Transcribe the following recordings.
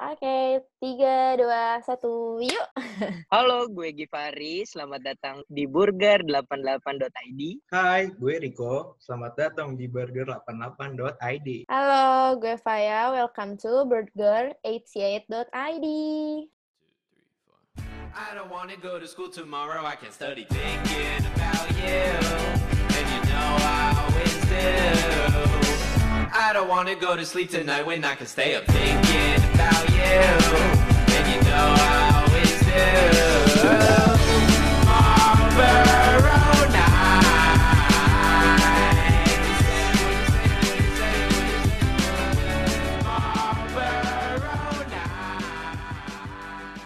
Oke, tiga, dua, satu, yuk. Halo, gue Givari. Selamat datang di burger88.id. Hai, gue Riko. Selamat datang di burger88.id. Halo, gue Faya. Welcome to burger88.id. I don't wanna go to school tomorrow. I can study thinking about you. And you know I always do. I don't wanna go to sleep tonight when I can stay up thinking about you. And you know I always do. Marlboro nights. Marlboro nights.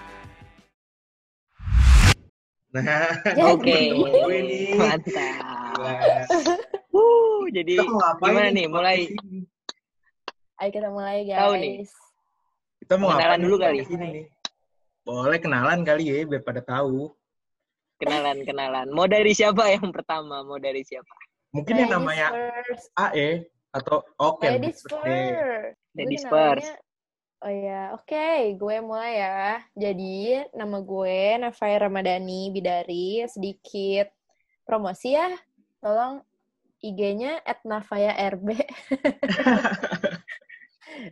Nah, Jadi. Oke, gue nih. mantap. Gila. Wuh, jadi Kita mau gimana nih nih? Mulai podcast ini? Ayo kita mulai, guys. Tahu nih. Kita mau Kenalan dulu kali. ini nih? Boleh kenalan kali ya, biar pada tahu. kenalan-kenalan. Mau dari siapa yang pertama? Mau dari siapa? Mungkin yang namanya first. AE atau oke. Ladies first deh. first. Ladies first. Oh ya, oke. Gue mulai ya. Jadi, nama gue Nafaya Ramadhani Bidari. Sedikit promosi ya. Tolong IG-nya at Nafaya RB.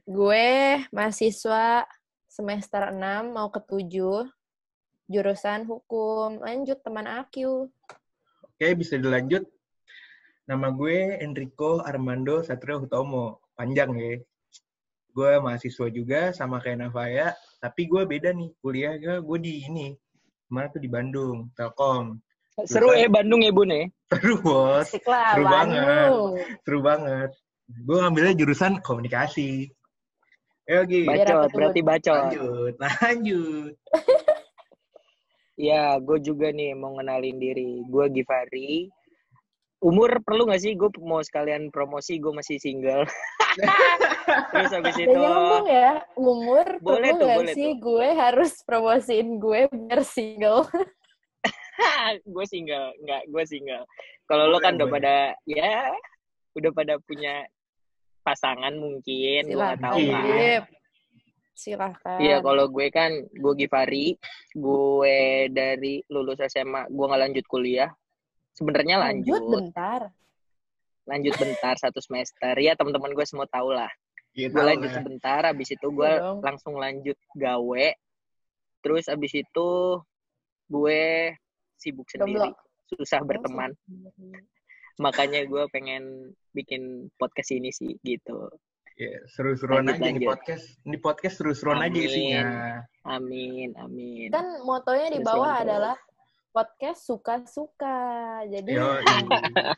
gue mahasiswa semester 6 mau ke 7 jurusan hukum. Lanjut teman Akyu. Oke, bisa dilanjut. Nama gue Enrico Armando Satrio Hutomo. Panjang ya. Gue mahasiswa juga sama kayak Navaya, tapi gue beda nih kuliahnya. Gue di ini, mana tuh di Bandung, Telkom. Seru ya Bandung ya, Bun ya? Seru bos, Seru banget. Seru banget. Gue ngambilnya jurusan komunikasi. Ayo Gi, Biar apa Bacot, tuh, berarti bacot. lanjut, lanjut. Ya, gue juga nih mau ngenalin diri. Gue Givari. Umur perlu gak sih? Gue mau sekalian promosi, gue masih single. Terus habis itu, nyambung ya, umur Boleh perlu tuh, nggak boleh sih gue harus promosiin gue biar single? gue single. Enggak, gue single. Kalau lo kan udah pada, ya, udah pada punya pasangan mungkin. Gue gak tahu Iya. kan. Silahkan. Iya, kalau gue kan, gue Givari. Gue dari lulus SMA, gue nggak lanjut kuliah. Sebenarnya lanjut lanjut, bentar. lanjut bentar satu semester. Ya teman-teman gue semua tahu lah. Gitu gue lanjut sebentar habis itu gue Iya dong. langsung lanjut gawe terus habis itu gue sibuk sendiri susah berteman makanya gue pengen bikin podcast ini sih gitu Ya, seru-seruan aja lanjut. podcast. Ini podcast seru-seruan aja isinya. amin amin Kan motonya di bawah lanjut. adalah podcast suka-suka. Jadi Yo,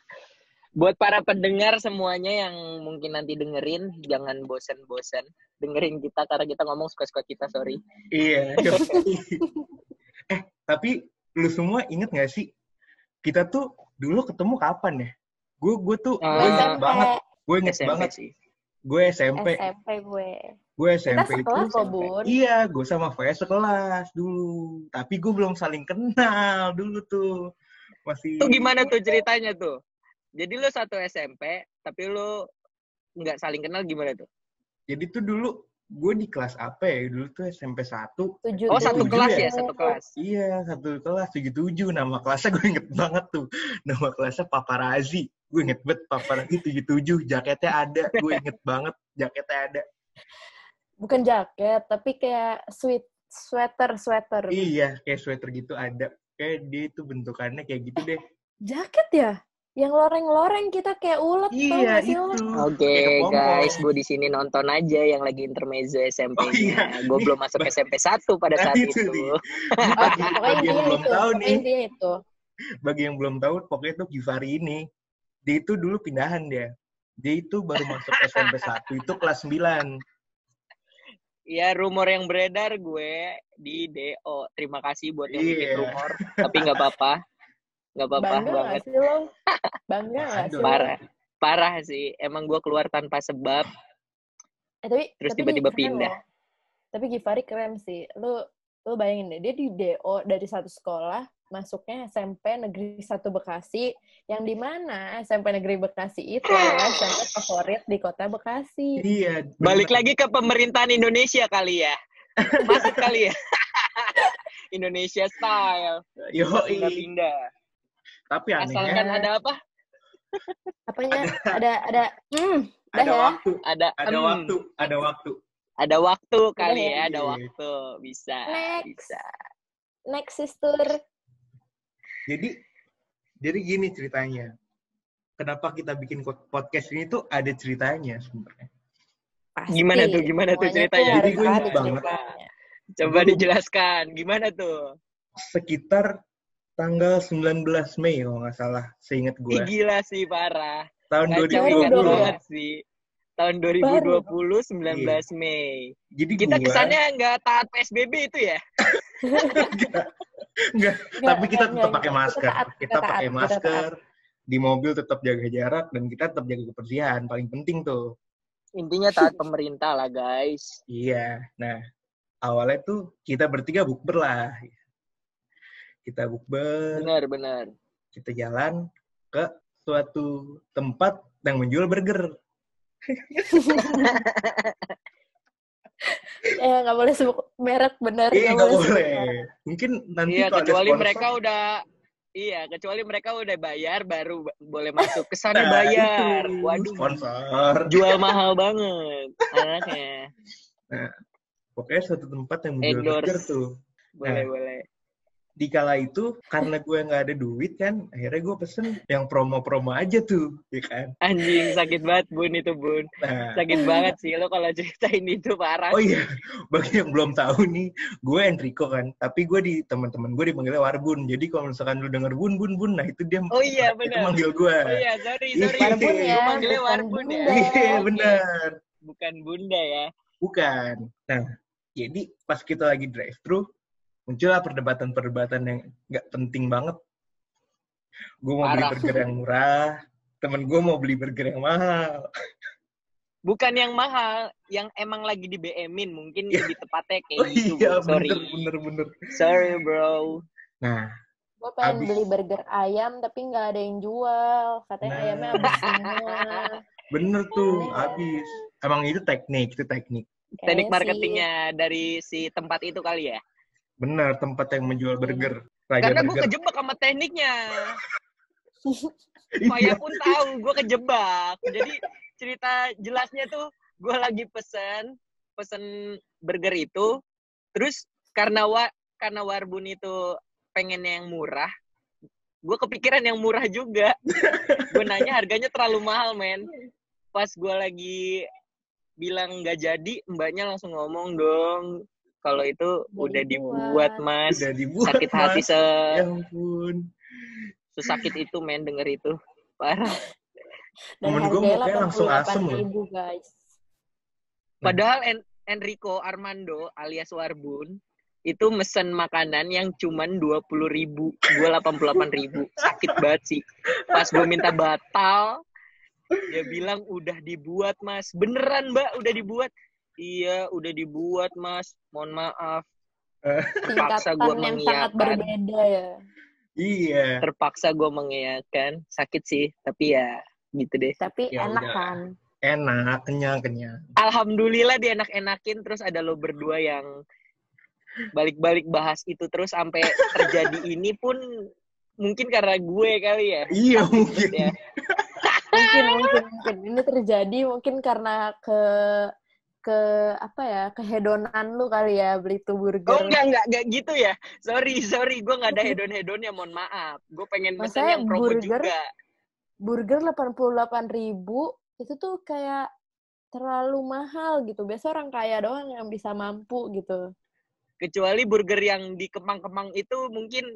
buat para pendengar semuanya yang mungkin nanti dengerin jangan bosen-bosen dengerin kita karena kita ngomong suka-suka kita sorry iya. eh, tapi lu semua inget gak sih? Kita tuh dulu ketemu kapan ya? Gue gue tuh Ah. gue inget SMP, banget. Gue inget SMP banget. sih Gue SMP. SMP gue. Gue Kita SMP itu. sekelas kok, SMP. Bun. Iya, gue sama Faya sekelas dulu. Tapi gue belum saling kenal dulu tuh. Masih. tuh gimana tuh ceritanya tuh jadi lu satu SMP tapi lu nggak saling kenal gimana tuh Jadi tuh dulu gue di kelas apa ya? Dulu tuh SMP 1. Tujuh oh satu tujuh kelas ya? ya satu kelas Iya, satu kelas 77. Nama kelasnya gue inget banget tuh. Nama kelasnya Paparazi. Gue inget banget Paparazi 77. Jaketnya ada. Gue inget banget jaketnya ada. Bukan jaket, tapi kayak sweet sweater sweater. Iya, kayak sweater gitu ada. Kayak dia itu bentukannya kayak gitu deh. Jaket ya? Yang loreng-loreng kita kayak ulet Iya, sih itu. Oke Kayak kepompong. guys, gue di sini nonton aja yang lagi intermezzo SMP-nya. Oh, iya. Gue belum masuk SMP 1 pada Nah, saat itu itu. nih. Oh, Bagi, yang belum itu. tahu nih, itu. bagi yang belum tahu, pokoknya tuh Givari ini. Dia itu dulu pindahan dia. Dia itu baru masuk SMP 1 itu kelas 9. Ya rumor yang beredar gue di DO. Terima kasih buat yang bikin Iya. rumor. Tapi nggak apa-apa. Nggak apa-apa Bangga gak banget. sih lo? Bangga gak sih lo? Parah. Parah sih. Emang gue keluar tanpa sebab. Eh, tapi, Terus tapi tiba-tiba pindah. loh. Tapi Givari keren sih. Lu lu bayangin deh, dia di DO dari satu sekolah, masuknya SMP Negeri 1 Bekasi, yang di mana SMP Negeri Bekasi itu adalah SMP favorit di kota Bekasi. Iya. Balik lagi ke pemerintahan Indonesia kali ya. Masuk kali ya. Indonesia style. Yo, Pindah-pindah. Tapi Asalkan anehnya ada apa? Apanya? ada ada hmm, udah ada ya. waktu, Ada ada em, waktu, ada waktu. Ada waktu kali ya? ya, ada waktu. Bisa. Next. Bisa. Next sister. Jadi jadi gini ceritanya. Kenapa kita bikin podcast ini tuh ada ceritanya sebenarnya. Pasti. Gimana tuh, gimana tuh Semuanya ceritanya? harus Jadi gue inget ada banget. ceritanya. Coba dijelaskan. Gimana tuh? Sekitar tanggal 19 Mei kalau nggak salah, seingat gue. Ih, gila sih, parah. Tahun Kacau Baru ingat dong 2020. ya? banget sih. Tahun 2020, 19 Iya. Mei. Jadi Kita gua- kesannya nggak taat PSBB itu ya? Enggak. Enggak, Nggak, tapi kita tetap pakai Kita masker. taat, Kita pakai kita masker. Di mobil tetap jaga jarak dan kita tetap jaga kebersihan. Paling penting tuh. Intinya taat pemerintah lah, guys. Iya. Nah, awalnya tuh kita bertiga bukber lah. Kita bukber, Benar, benar. kita jalan ke suatu tempat yang menjual burger. Eh nggak boleh sebut merek bener. Iya, nggak boleh. merek. Mungkin nanti Iya, kalau ada kecuali sponsor- mereka udah Iya, kecuali mereka udah bayar baru ba- boleh masuk. Kesannya Nah, bayar. itu, Waduh. sponsor. Jual mahal banget anaknya. Pokoknya suatu tempat yang menjual burger tuh. Boleh, Nah. boleh. Di kala itu karena gue nggak ada duit kan akhirnya gue pesen yang promo-promo aja tuh ya kan Anjing, sakit banget, Bun, itu, Bun. nah Sakit banget sih lo kalau ceritain itu parah. oh iya bagi yang belum tahu nih gue Enrico kan tapi gue di teman-teman gue dipanggilnya Warbun jadi kalau misalkan lu denger bun bun bun nah itu dia Oh iya, benar. manggil gue Oh iya, sorry, Iya. sorry. Warbun ya, manggilnya Warbun ya. Iya Oke. bener Bukan Bunda ya. bukan nah jadi pas kita lagi drive thru muncullah perdebatan-perdebatan yang nggak penting banget gue mau beli Parah. burger yang murah temen gue mau beli burger yang mahal Bukan yang mahal, yang emang lagi di BM-in mungkin Iya. lebih tepatnya kayak Oh gitu. iya, Bun. Sorry. bener, bener, bener. Sorry, bro. Nah, Gue pengen Habis. beli burger ayam tapi nggak ada yang jual. Katanya Nah. ayamnya habis semua. bener tuh, ya. habis. Emang itu teknik, itu teknik. Teknik sih. marketingnya dari si tempat itu kali ya. Bener, tempat yang menjual burger. Raja Karena gue kejebak sama tekniknya. Faya pun tahu gue kejebak. Jadi cerita jelasnya tuh gue lagi pesen pesen burger itu, terus karena wa karena Warbun itu pengen yang murah, gue kepikiran yang murah juga. gue nanya harganya terlalu mahal men. Pas gue lagi bilang nggak jadi, mbaknya langsung ngomong dong. Kalau itu udah dibuat mas, Udah dibuat, sakit hati Mas. se Ya ampun. sesakit itu men denger itu. Parah. Dan Temen gua harganya mukanya langsung asem loh. ribu guys. padahal En- Enrico Armando alias Warbun itu mesen makanan yang cuman dua puluh ribu. Gue delapan ribu. Sakit banget sih. Pas gue minta batal dia bilang udah dibuat mas. Beneran mbak udah dibuat iya udah dibuat mas mohon maaf Terpaksa sangat mengiyakan. berbeda ya. Iya. terpaksa gue mengiyakan sakit sih tapi ya gitu deh Tapi Ya enak udah. kan. Enak, kenyang, kenyang. alhamdulillah dia enak-enakin terus ada lo berdua yang balik-balik bahas itu terus sampai terjadi ini pun mungkin karena gue kali ya Iya, mungkin. ya Mungkin mungkin mungkin ini terjadi mungkin karena ke ke apa ya kehedonan lu kali ya beli tuh burger. oh enggak enggak enggak gitu ya sorry sorry gue nggak ada hedon hedonnya mohon maaf gue pengen Maksudnya yang promo burger? juga burger 88.000 ribu itu tuh kayak terlalu mahal gitu. Biasa orang kaya doang yang bisa mampu gitu. kecuali burger yang di Kemang-Kemang itu mungkin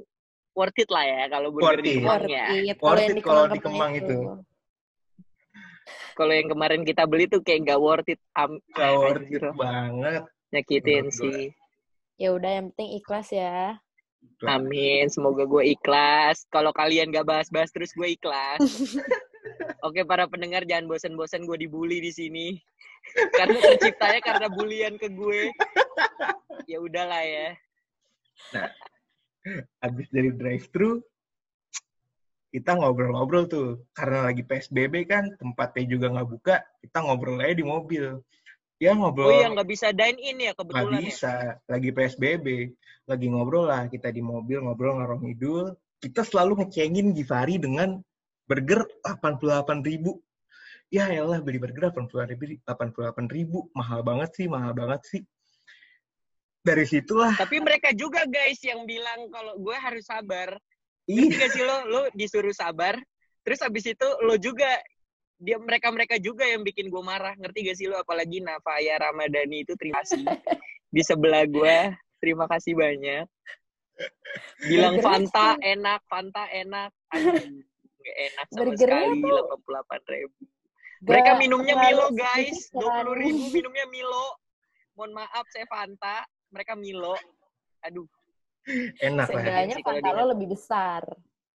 worth it lah ya kalau burger Worth di it. Kemang Worth ya it. Worth yang it kalau di Kemang itu. Kalau yang kemarin kita beli tuh kayak nggak worth it am Gak worth it anjir, banget. nyakitin Menurut gue. sih Ya udah yang penting ikhlas ya. Amin, semoga gue ikhlas. Kalau kalian gak bahas-bahas terus gue ikhlas. Oke para pendengar jangan bosan-bosan gue dibully di sini. karena terciptanya karena bulian ke gue. Ya udahlah ya. Habis dari drive-thru, kita ngobrol-ngobrol tuh. Karena lagi PSBB kan, tempatnya juga nggak buka, kita ngobrol aja di mobil. Ya Oh ngobrol iya nggak bisa dine in ya nggak kebetulan ya. bisa. Lagi PSBB. Lagi ngobrol lah kita di mobil ngobrol ngarong idul. Kita selalu ngecengin Givari dengan burger 88 ribu. Ya elah beli burger 88 ribu, 88 ribu. Mahal banget sih, mahal banget sih. Dari situlah, Tapi mereka juga guys yang bilang kalau gue harus sabar. Ih, gak sih lo, lo disuruh sabar, terus abis itu lo juga dia mereka mereka juga yang bikin gue marah. Ngerti gak sih lo? Apalagi Nafaya Ramadhani itu terima kasih di sebelah gue. Terima kasih banyak. Bilang Fanta enak, Fanta enak. Aduh, nggak enak sama Burgernya sekali. tuh 88 ribu. Mereka Gak minumnya Milo guys, sedikit dua kan. puluh ribu minumnya Milo. Mohon maaf saya Fanta, mereka Milo. Aduh, enak lah. Seenggaknya Fanta lo lebih besar.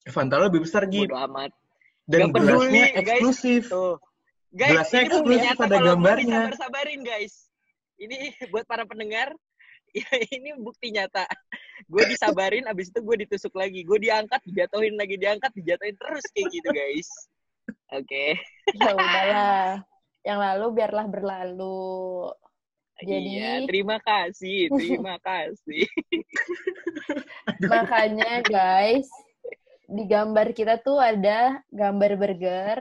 Fanta lo lebih besar gitu. bodo amat. Dan peduli, gelasnya guys. eksklusif. Tuh. Guys, Gelasnya ini eksklusif ada gambarnya. disabar-sabarin guys. Ini buat para pendengar, ya ini bukti nyata. Gue disabarin, abis itu gue ditusuk lagi. Gue diangkat, dijatuhin lagi, diangkat, dijatuhin terus kayak gitu guys. Oke. Ya udahlah. Yang lalu biarlah berlalu. Jadi- Iya, terima kasih, terima kasih. Makanya guys, di gambar kita tuh ada gambar burger,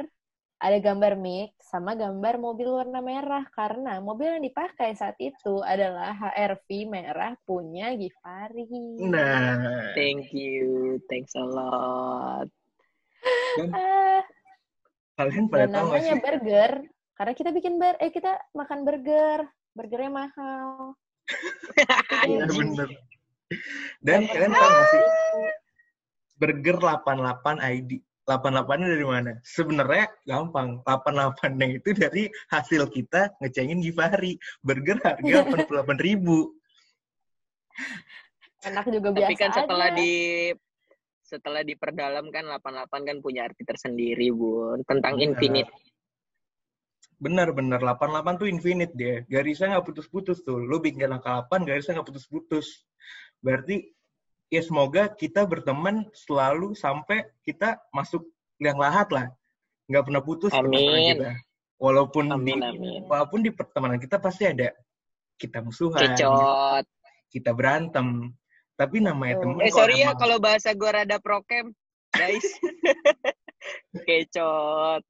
ada gambar mix, sama gambar mobil warna merah. Karena mobil yang dipakai saat itu adalah HRV merah punya Givari. Nah, Thank you, thanks a lot. Ah, kalian pada dan tahu namanya sih? burger, karena kita bikin ber, eh kita makan burger, burgernya mahal. Iya bener. Dan kalian tahu nggak sih? Burger 88 ID. 88-nya dari mana? Sebenarnya gampang. 88-nya itu dari hasil kita ngecengin Givari. Burger harga 88 ribu. Enak juga biasa Tapi kan setelah aja. di setelah diperdalam kan 88 kan punya arti tersendiri, Bun. Tentang Benar. infinite. Bener-bener. 88 tuh infinite dia. Garisnya nggak putus-putus tuh. Lu bikin angka 8, garisnya nggak putus-putus. Berarti ya semoga kita berteman selalu sampai kita masuk liang lahat lah. Nggak pernah putus Amin. kita. Walaupun Amin, di, amin. walaupun di pertemanan kita pasti ada kita musuhan, Kecot. kita berantem. Tapi namanya Tuh. temen Eh sorry ya kalau bahasa gue rada prokem, guys. Kecot.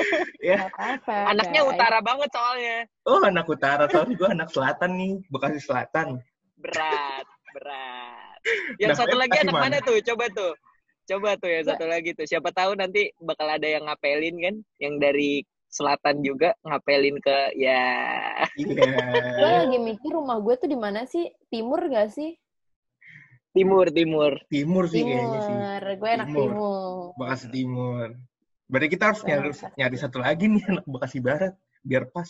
ya, apa-apa. Anaknya guys. utara banget soalnya. oh anak utara, sorry gue anak selatan nih, Bekasi Selatan. Berat, berat. Yang Nah, satu lagi anak mana? mana tuh? Coba tuh. Coba tuh yang satu lagi tuh. Siapa tahu nanti bakal ada yang ngapelin kan, yang dari selatan juga ngapelin ke ya Iya. Gue lagi mikir rumah gue tuh di mana sih? Timur gak sih? Timur timur. Timur sih kayaknya sih. Timur. Gue enak Timur. timur. Bekasi Timur. Berarti kita harus nyari, nyari satu lagi nih anak Bekasi Barat biar pas.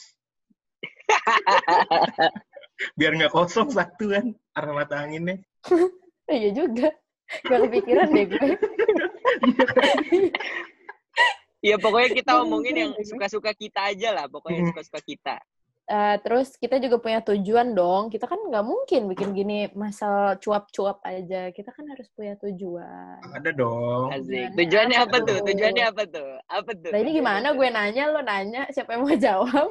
biar nggak kosong satu kan arah mata anginnya. Iya juga. Gak kepikiran deh gue. Ya pokoknya kita omongin yang suka-suka kita aja lah, pokoknya Hmm. suka-suka kita. Eh, terus kita juga punya tujuan dong. Kita kan nggak mungkin bikin gini masal cuap-cuap aja. Kita kan harus punya tujuan. Ada dong. Asik. Tujuannya Tujuannya apa tuh? Tujuannya apa tuh? Apa tuh? Nah ini gimana gue nanya, lo nanya, siapa yang mau jawab?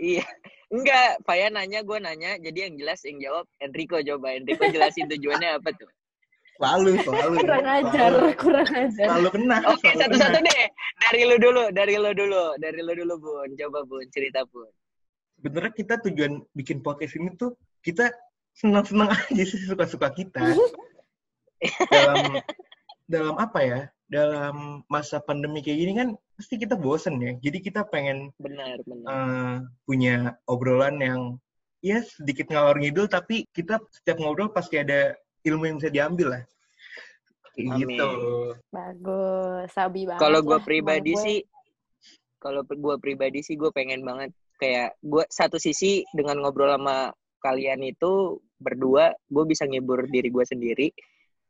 Iya. Enggak, Faya nanya, gue nanya. Jadi yang jelas yang jawab Enrico coba. Enrico jelasin tujuannya apa tuh. Selalu, selalu. kurang ajar, Selalu, kurang ajar. selalu kena. Oke, satu-satu deh. Dari lu dulu, dari lu dulu, dari lu dulu, Bun. Coba, Bun, cerita, Bun. Sebenarnya kita tujuan bikin podcast ini tuh kita senang-senang aja sih suka-suka kita. dalam dalam apa ya? Dalam masa pandemi kayak gini kan pasti kita bosen ya. Jadi kita pengen Benar, benar. eh, punya obrolan yang ya sedikit ngalor ngidul tapi kita setiap ngobrol pasti ada ilmu yang bisa diambil lah. Kayak Amin. gitu. Bagus, sabi banget. Kalau gue pribadi sih, kalau gue pribadi sih gue pengen banget kayak gue satu sisi dengan ngobrol sama kalian itu berdua, gue bisa ngibur diri gue sendiri,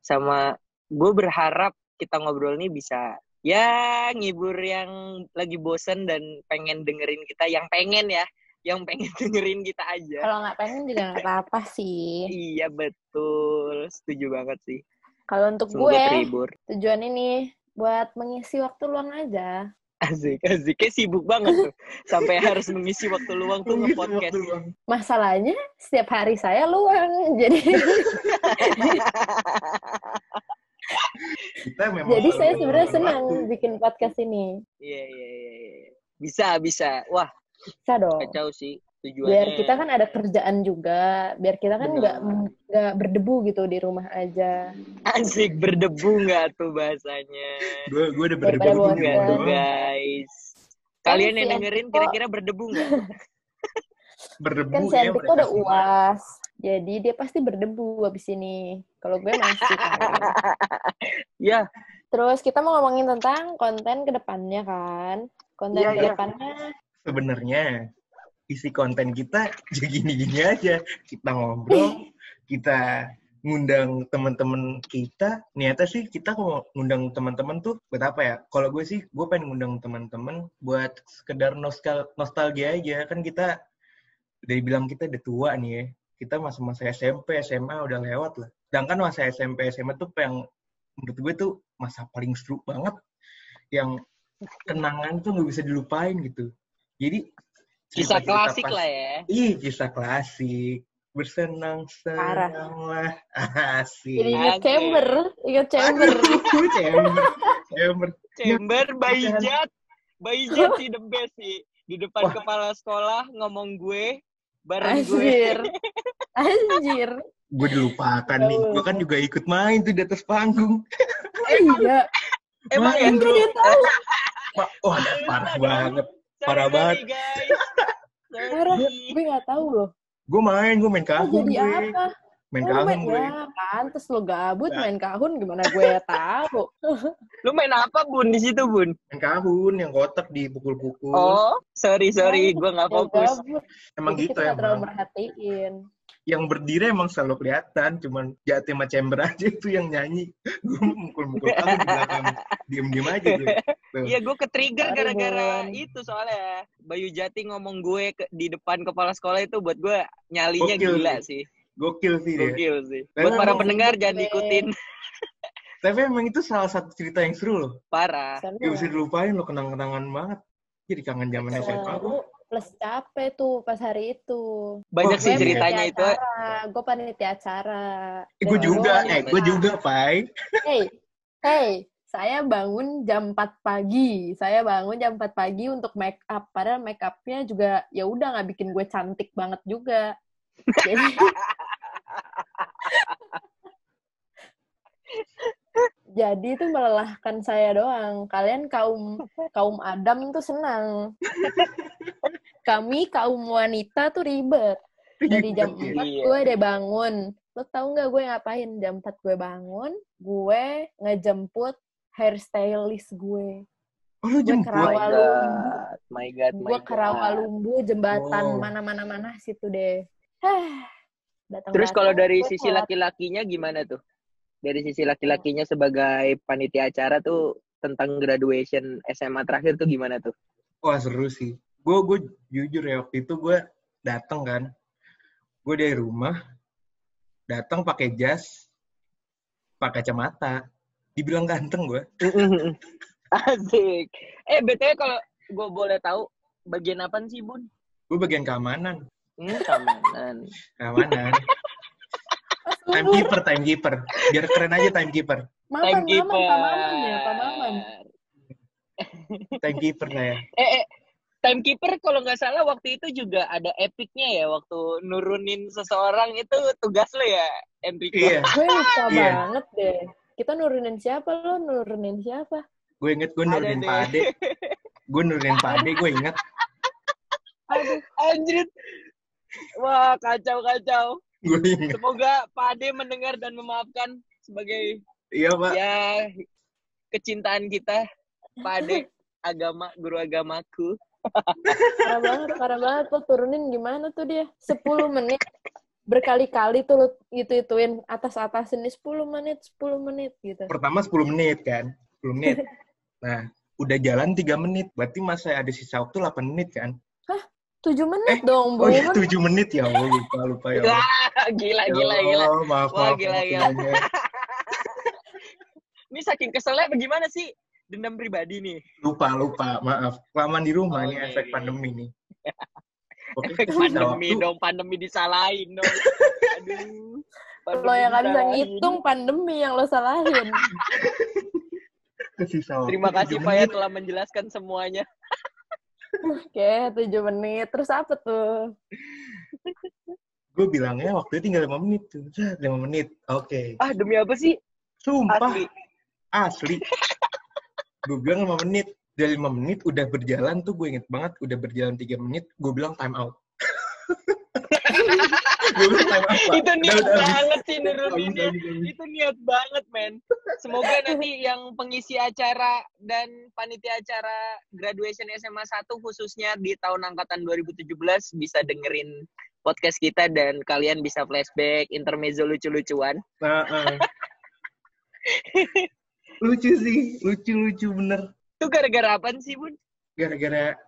sama gue berharap kita ngobrol ini bisa ya ngibur yang lagi bosen dan pengen dengerin kita, yang pengen ya, yang pengen dengerin kita aja. Kalau nggak pengen juga nggak apa-apa sih. Iya betul, setuju banget sih. Kalau untuk Semoga gue, terhibur. tujuan ini buat mengisi waktu luang aja. Asik, asik. Kayak sibuk banget tuh. Sampai harus mengisi waktu luang tuh nge-podcast. Masalahnya setiap hari saya luang. Jadi Kita memang jadi saya sebenarnya senang waktu. bikin podcast ini. Iya, iya, iya. iya. Bisa, bisa. Wah, Bisa dong. kacau sih tujuannya. Biar kita kan ada kerjaan juga, biar kita kan nggak nggak berdebu gitu di rumah aja. Asik, berdebu nggak tuh bahasanya? Gue gue udah berdebu Enggak tuh, doang. guys. Kan Kalian si yang dengerin kira-kira berdebu nggak? Berdebu Kan si ya Enrico mereka udah uas, jadi dia pasti berdebu abis ini. Kalau gue masih kan. Ya, Terus kita mau ngomongin tentang konten ke depannya kan. Konten Iya, iya. ke depannya Sebenarnya isi konten kita ya gini-gini aja. Kita ngobrol, kita ngundang teman-teman kita. Niatnya sih kita mau ngundang teman-teman tuh buat apa ya? Kalau gue sih, gue pengen ngundang teman-teman buat sekedar nostal nostalgia aja. Kan kita udah bilang kita udah tua nih ya. Kita masa-masa SMP, SMA udah lewat lah. Sedangkan masa SMP, SMA tuh yang menurut gue tuh masa paling seru banget. Yang kenangan tuh nggak bisa dilupain gitu. Jadi kisah klasik pas- lah ya. Ih, kisah klasik. Bersenang-senanglah. Asik. jadi ingat chamber, ingat chamber. Aduh, chamber. Chamber. Chamber, Iya. Baijat. Baijat sih the best sih. Di depan Wah. kepala sekolah ngomong gue, bareng gue. Anjir. Anjir. Gue dilupakan nih. Gue kan juga ikut main tuh di atas panggung. Eh, iya. Emang ya? tahu. Wah, wah, parah banget. Parah banget. Parah. Sorry. Gue nggak tahu loh. Gue main, gue main kahun jadi gue. apa? Main Oh, kahun main, gue. ya, pantes lo gabut Nah. main kahun gimana gue tahu. Lu main apa, Bun, di situ, Bun? Main kahun yang kotak dipukul-pukul. Oh, sorry, sorry. Gue nggak Ya, fokus. gabut. Emang Jadi gitu kita nggak terlalu merhatiin. Yang berdiri emang selalu kelihatan. Cuman jati sama chamber aja itu yang nyanyi. Gue mukul-mukul kahun di belakang. Diem-diem aja gue. Tuh. Iya, gue ke-trigger Sorry, gara-gara itu soalnya. Bayu Jati ngomong gue ke- di depan kepala sekolah itu buat gue nyalinya Gokil gila sih. sih. Gokil sih dia. Gokil sih. Dan Buat para pendengar jangan diikutin. Tapi emang itu salah satu cerita yang seru loh. Parah. Gak bisa dilupain loh, kenang-kenangan banget. Jadi kangen zaman. SMA plus capek tuh pas hari itu. Banyak Oh, sih ceritanya itu. Gue panitia acara. Eh, gue juga, eh, gue juga, Pai. Hey, hey, saya bangun jam 4 pagi. Saya bangun jam 4 pagi untuk make up. Padahal make upnya juga ya udah nggak bikin gue cantik banget juga. Jadi Jadi itu melelahkan saya doang. Kalian kaum kaum Adam tuh senang. Kami kaum wanita tuh ribet. Dari jam Ribet, 4 Iya. gue udah bangun. Lo tau nggak gue ngapain? Jam 4 gue bangun, gue ngejemput hairstylist gue. Oh, lu Gue jemput? ke Rawalumbu. My God, my Gue jembatan Oh. mana-mana-mana situ deh. Datang Terus kalau dari sisi laki-lakinya gimana tuh? Dari sisi laki-lakinya sebagai panitia acara tuh tentang graduation SMA terakhir tuh gimana tuh? Wah, seru sih. Gue gue jujur ya, waktu itu gue datang kan. Gue dari rumah, datang pakai jas, pakai kacamata. Dibilang ganteng gue. Asik. Eh, BTW kalau gue boleh tahu bagian apa sih, Bun? Gue bagian keamanan. Hmm, keamanan. Keamanan. Timekeeper, timekeeper. Biar keren aja timekeeper. Maman, Timekeeper. maman, Pak Maman ya, Pak Maman. Timekeeper saya. Eh, eh, timekeeper kalau nggak salah waktu itu juga ada epicnya ya waktu nurunin seseorang itu tugas lo ya, Enrico. Iya. Gue lupa Iya. banget deh. Kita nurunin siapa lo? Nurunin siapa? Gue inget gue nurunin. Pak Ade. Gue nurunin Pak Ade, gue inget. Aduh, Anjrit. Wah, kacau kacau. Semoga Pak Ade mendengar dan memaafkan sebagai Iya, Pak. ya kecintaan kita Pak Ade agama guru agamaku. parah banget, parah banget. Lo turunin gimana tuh dia? 10 menit. Berkali-kali tuh lo itu-ituin atas-atas ini 10 menit, 10 menit gitu. Pertama 10 menit kan. 10 menit. Nah, udah jalan 3 menit. Berarti masa ada sisa waktu 8 menit kan? 7 menit dong, Oh Bun. iya 7 menit ya Allah lupa lupa ya. Wah, gila Ya gila gila. Allah, maaf Wah, maaf gila, maaf gila. Ini saking keselnya bagaimana sih? dendam pribadi nih. Lupa, lupa. Maaf. Kelamaan di rumah Oh, nih iya, efek pandemi nih. Efek pandemi waktu- dong, pandemi disalahin dong. Aduh. Lo yang gak bisa ngitung pandemi yang lo salahin. Terima kasih Faya menit. telah menjelaskan semuanya. Oke, tujuh menit. Terus apa tuh? Gue bilangnya waktunya tinggal 5 menit tuh. 5 menit. Oke. Ah, demi apa sih? Sumpah. Asli. Asli. gue bilang 5 menit. Dari 5 menit udah berjalan tuh gue inget banget. Udah berjalan 3 menit. Gue bilang time out. gue bilang time out. Pak. Itu niat banget sih nuruninnya. Itu niat banget, men. Semoga nanti yang pengisi acara dan panitia acara graduation SMA 1 khususnya di tahun angkatan 2017 bisa dengerin podcast kita dan kalian bisa flashback intermezzo lucu-lucuan. Nah, ah. lucu sih. Lucu-lucu bener. Itu gara-gara apa sih, Bun? Gara-gara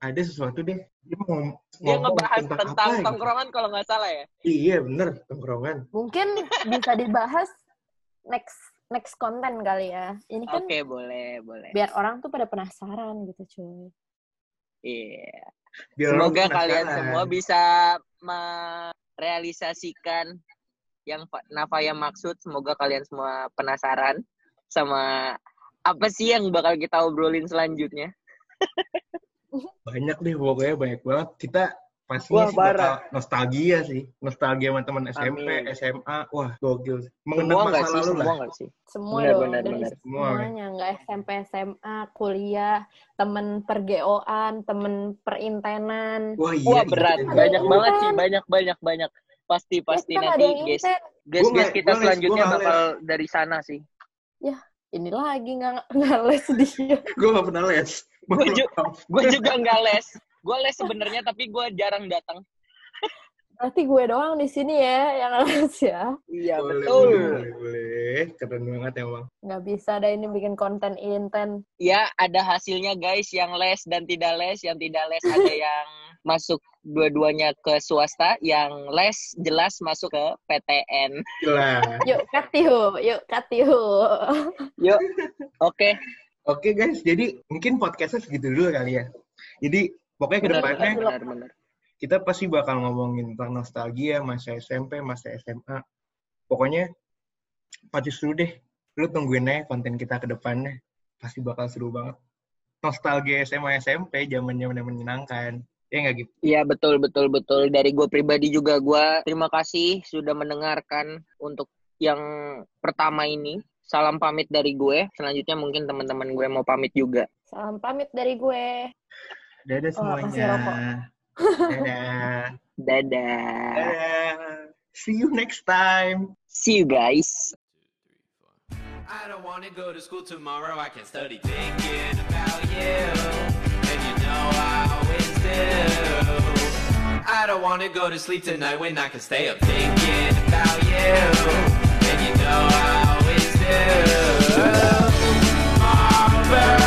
ada sesuatu deh. Dia mau Dia ngebahas tentang, apa gitu. tongkrongan kalau nggak salah ya. Iya bener, tongkrongan. Mungkin bisa dibahas next next konten kali ya. Ini kan Oke, boleh, boleh. biar orang tuh pada penasaran gitu, cuy. Iya. Biar Semoga kalian semua bisa merealisasikan yang Pak Nafaya maksud. Semoga kalian semua penasaran sama apa sih yang bakal kita obrolin selanjutnya. banyak deh pokoknya banyak banget. Kita pasti Wah, sih bakal nostalgia sih. Nostalgia sama teman SMP, Amin. SMA. Wah, gokil. Mengenang Semua masa nggak sih? lalu Semua lah. nggak sih? Semua Benar, dong, benar. Semua. semuanya. Nggak SMP, SMA, kuliah, temen pergeoan, temen perintenan. Wah, iya. Wah berat, iya. banyak Iya. banget sih, banyak banyak banyak. Pasti pasti nanti guys, guys guys kita selanjutnya bakal dari sana sih. Ini lagi nggak nggak les dia. Gue gak pernah les. Gue juga nggak les. Gue les sebenarnya tapi gue jarang datang. Berarti gue doang di sini ya yang les ya. Iya boleh, betul. boleh, boleh. Keren banget ya, Bang. Nggak bisa dah ini bikin konten inten. Ya ada hasilnya guys yang les dan tidak les, yang tidak les ada yang masuk dua-duanya ke swasta, yang les jelas masuk ke PTN. Gila. Yuk katihu, yuk katihu. Yuk, oke. Oke guys, jadi mungkin podcastnya segitu dulu kali ya. Jadi pokoknya Benar, ke depannya benar, benar. kita pasti bakal ngomongin tentang nostalgia masa SMP, masa SMA. Pokoknya pasti seru deh. Lu tungguin aja konten kita ke depannya. Pasti bakal seru banget. Nostalgia SMA SMP zaman-zaman yang menyenangkan. Ya nggak gitu? Iya betul betul betul. Dari gue pribadi juga gue terima kasih sudah mendengarkan untuk yang pertama ini. Salam pamit dari gue. Selanjutnya mungkin teman-teman gue mau pamit juga. Salam pamit dari gue. Dadah Oh, semuanya. rokok. Dadah. Dadah. Dadah. See you next time. See you guys. I don't wanna go to school tomorrow. I can study thinking about you. And you know I always do. I don't wanna go to sleep tonight when I can stay up thinking about you. And you know I always do. Oh,